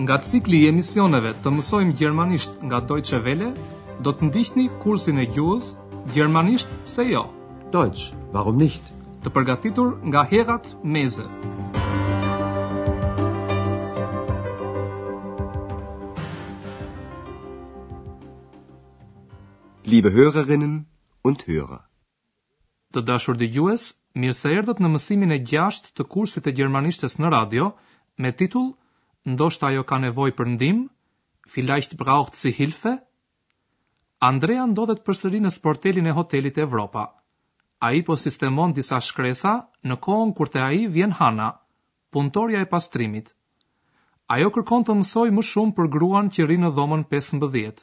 Nga cikli i emisioneve të mësojmë gjermanisht nga Deutsche Welle, do të ndiqni kursin e gjuhës Gjermanisht pse jo? Deutsch, warum nicht? Të përgatitur nga Herrad Meese. Liebe Hörerinnen und Hörer. Të dashur dëgjues, mirë se erdhët në mësimin e gjashtë të kursit të gjermanishtes në radio, me titull Ndoshta ajo ka nevojë për ndihmë, Vielleicht braucht sie Hilfe? Andrea ndodhet përsëri në sportelin e hotelit Evropa. Ai po sistemon disa shkresa në kohën kur te ai vjen Hana, punëtorja e pastrimit. Ajo kërkon të mësojë më shumë për gruan që rri në dhomën pesëmbëdhjetë.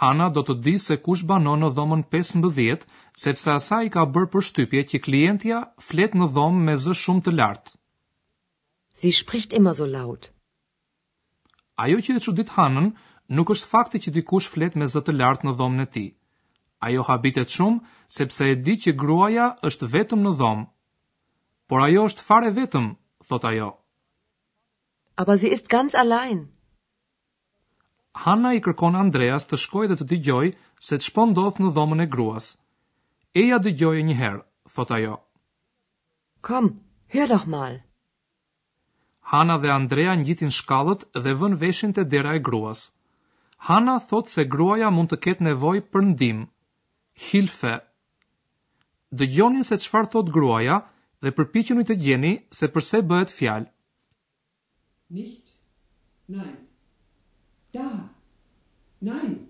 Hana do të di se kush banon në dhomën pesëmbëdhjetë, sepse asaj i ka bërë përshtypje që klientja flet në dhomë me zë shumë të lartë. Sie spricht immer so laut. Ajo që e çudit Hanën nuk është fakti që dikush flet me zë të lartë në dhomën e tij. Ajo habitet shumë sepse e di që gruaja është vetëm në dhomë. Por ajo është fare vetëm, thotë ajo. Aber sie ist ganz allein. Hana i kërkon Andreas të shkojë dhe të dëgjojë se ç'po ndodh në dhomën e gruas. Eja dëgjoje një herë, thotë ajo. Komm, hör doch mal! Hana dhe Andrea ngjitin shkallët dhe vënë veshin te dera e gruas. Hana thotë se gruaja mund të ketë nevojë për ndihmë. Hilfe. Dëgjoni se çfarë thotë gruaja dhe përpiquni të gjeni se përse bëhet fjalë. Nicht. Nein. Da. Nein.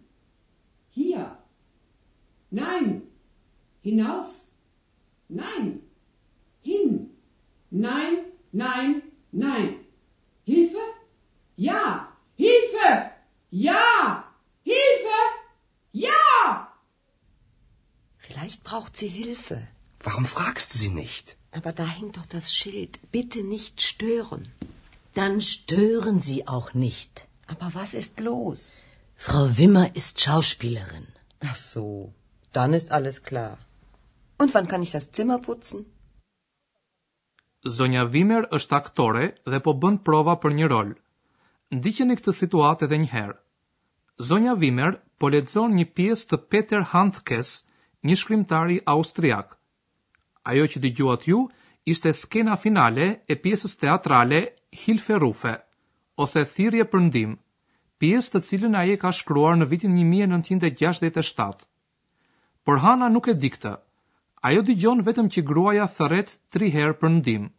Hier. Nein. Hinauf. Nein. Hin. Nein. Nein. Nein. Hilfe. Ja. Ja! Hilfe! Ja! Vielleicht braucht sie Hilfe. Warum fragst du sie nicht? Aber da hängt doch das Schild. Bitte nicht stören. Dann stören sie auch nicht. Aber was ist los? Frau Wimmer ist Schauspielerin. Ach so, dann ist alles klar. Und wann kann ich das Zimmer putzen? Zonja Vimer është aktore dhe po bën prova për një rol. Ndiqeni këtë situatë edhe një herë. Zonja Vimer po lexon një pjesë të Peter Handkes, një shkrimtari austriak. Ajo që dëgjuat ju ishte skena finale e pjesës teatrale Hilferufe, ose Thirrje për Ndihmë, pjesë të cilën ai e ka shkruar në vitin një mijë e nëntëqind e gjashtëdhjetë e shtatë. Por Hana nuk e di këtë. Ajo dëgjon vetëm që gruaja thërret tri herë për ndihmë.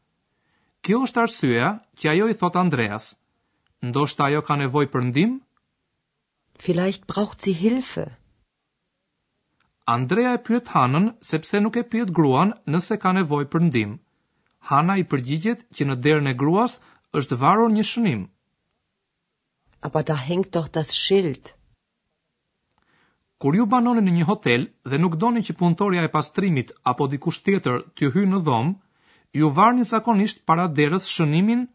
Kjo është arsyeja që ajo i thotë Andreas. Ndoshta ajo ka nevojë për ndihmë? Vielleicht braucht sie Hilfe. Andrea e pyet Hanën se pse nuk e pyet gruan nëse ka nevojë për ndihmë. Hana i përgjigjet që në derën e gruas është varur një shënim. Aber da hängt doch das Schild. Kur ju banoni në një hotel dhe nuk doni që punëtorja e pastrimit apo dikush tjetër t'ju hyjë në dhomë, ju varni zakonisht para derës shënimin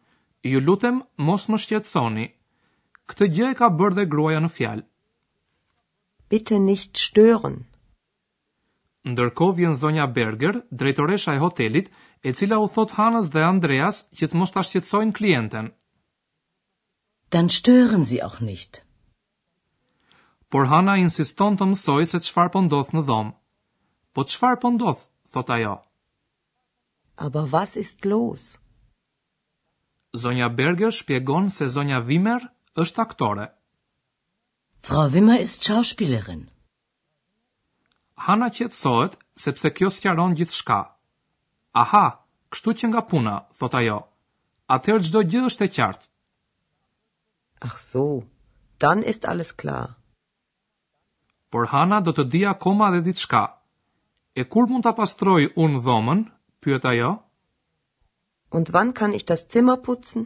Ju lutem, mos më shqetësoni. Këtë gjë e ka bërë dhe gruaja në fjalë. Bitte nicht stören. Ndërkohë vjen zonja Berger, drejtoresha e hotelit, e cila u thotë Hanës dhe Andreas që të mos ta shqetësojnë klienten. Dann stören Sie auch nicht. Por Hana insiston të mësojë se çfarë po ndodh në dhomë. Po çfarë po ndodh? thotë ajo. Aber was ist los? Zonja Berger shpjegon se zonja Wimmer është aktore. Frau Wimmer ist Schauspielerin. Hana qetësohet sepse kjo sqaron gjithçka. Aha, kështu qenka puna, thotë ajo. Atëherë çdo gjë është e qartë. Ach so, dann ist alles klar. Por Hana do të dijë akoma dhe diçka. E kur mund ta pastroj unë dhomën? pyet ajo. Und wann kann ich das Zimmer putzen?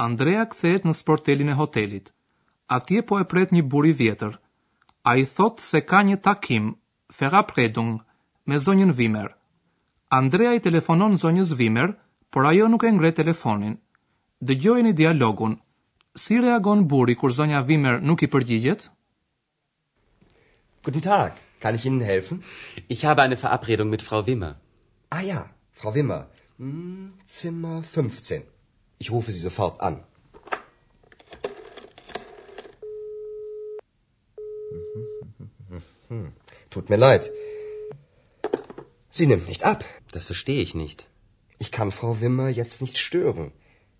Andrea kthehet në sportelin e hotelit. Atje po e pret një burrë i vjetër. Ai thotë se ka një takim, Verabredung, me zonjën Wimmer. Andrea i telefonon zonjës Wimmer, por ajo nuk e ngre telefonin. Dëgjojeni dialogun. Si reagon burri kur zonja Wimmer nuk i përgjigjet? Guten Tag, kann ich Ihnen helfen? Ich habe eine Verabredung mit Frau Wimmer. Ah ja, Frau Wimmer, mm, Zimmer 15. Ich rufe Sie sofort an. Hm, tut mir leid. Sie nimmt nicht ab. Das verstehe ich nicht. Ich kann Frau Wimmer jetzt nicht stören.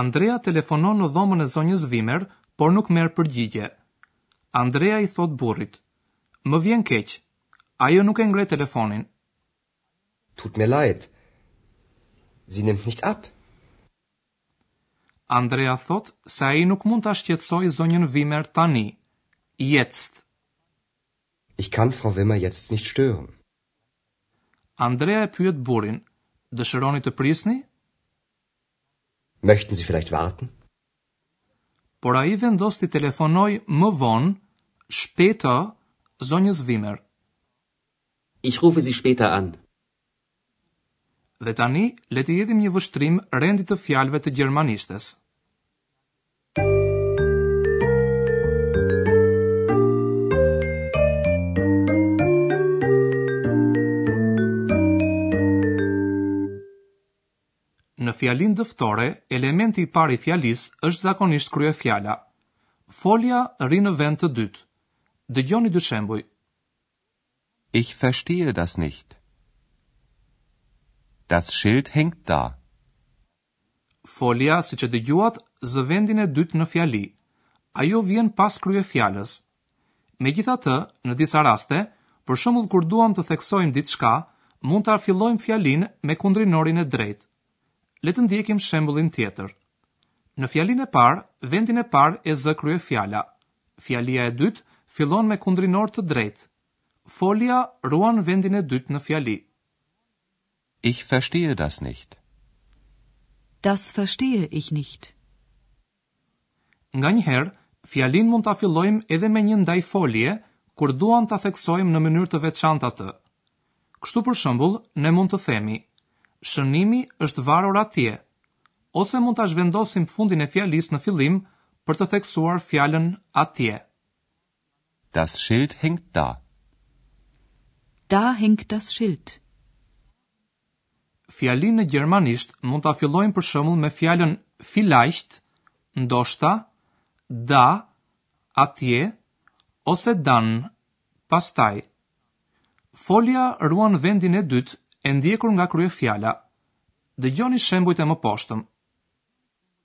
Andrea telefonon në dhomën e zonjës Wimmer, por nuk merr përgjigje. Andrea i thotë burrit, Më vjen keq. Ajo nuk e ngre telefonin. Tut mir leid. Sie nimmt nicht ab. Andrea thotë se ai nuk mund ta shqetësojë zonjën Wimmer tani. Jetzt. Ich kann Frau Wimmer jetzt nicht stören. Andrea e pyet burrin, Dëshironi të prisni? Möchten Sie vielleicht warten? Por ai vendos t'i telefonojë më vonë, später, zonjës Wimmer. Ich rufe sie später an. Dhe tani le t'i hedhim një vështrim rendit të fjalëve të gjermanishtes. Në fjalinë dëftore, elementi i parë i fjalisë është zakonisht kryefjala. Folja rri në vend të dytë. Dëgjoni dy shembuj. Ich verstehe das nicht. Das Schild hängt da. Folja, siç e dëgjuat, zë vendin e dytë në fjali. Ajo vjen pas kryefjalës. Megjithatë, në disa raste, për shembull kur duam të theksojmë diçka, mund ta fillojmë fjalinë me kundrinorin e drejtë. Le të ndjekim shembullin tjetër. Në fjalinë e parë, vendin e parë e zë kryefjala. Fjalia e dytë fillon me kundrinor të drejtë. Folja ruan vendin e dytë në fjali. Ich verstehe das nicht. Das verstehe ich nicht. Nganjëherë, fjalinë mund ta fillojmë edhe me një ndajfolje kur duam ta theksojmë në mënyrë të veçantë atë. Kështu për shembull, ne mund të themi, Shënimi është varur atje. Ose mund ta zhvendosim fundin e fjalisë në fillim për të theksuar fjalën atje. Das Schild hängt da. Da hängt das Schild. Fjalinë në gjermanisht mund ta fillojmë për shembull me fjalën vielleicht, ndoshta, da, atje, ose dann, pastaj. Folja ruan vendin e dytë e ndjekur nga kryefjala. Dëgjoni shembujt e mëposhtëm.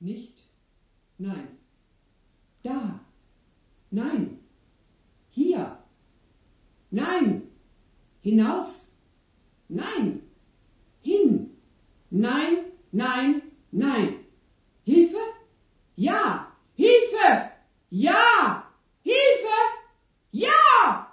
Nicht? Nein. Da. Nein. Hier. Nein. Hinaus. Nein. Hin. Nein, nein, nein. Hilfe? Ja. Hilfe! Ja! Hilfe! Ja!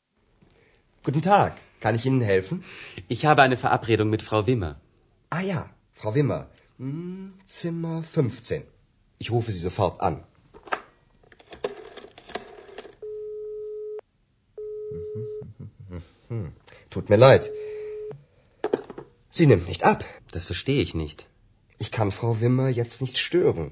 Guten Tag, kann ich Ihnen helfen? Ich habe eine Verabredung mit Frau Wimmer. Ah ja, Frau Wimmer. Hm, Zimmer 15. Ich rufe Sie sofort an. Hm. Tut mir leid. Sie nimmt nicht ab. Das verstehe ich nicht. Ich kann Frau Wimmer jetzt nicht stören.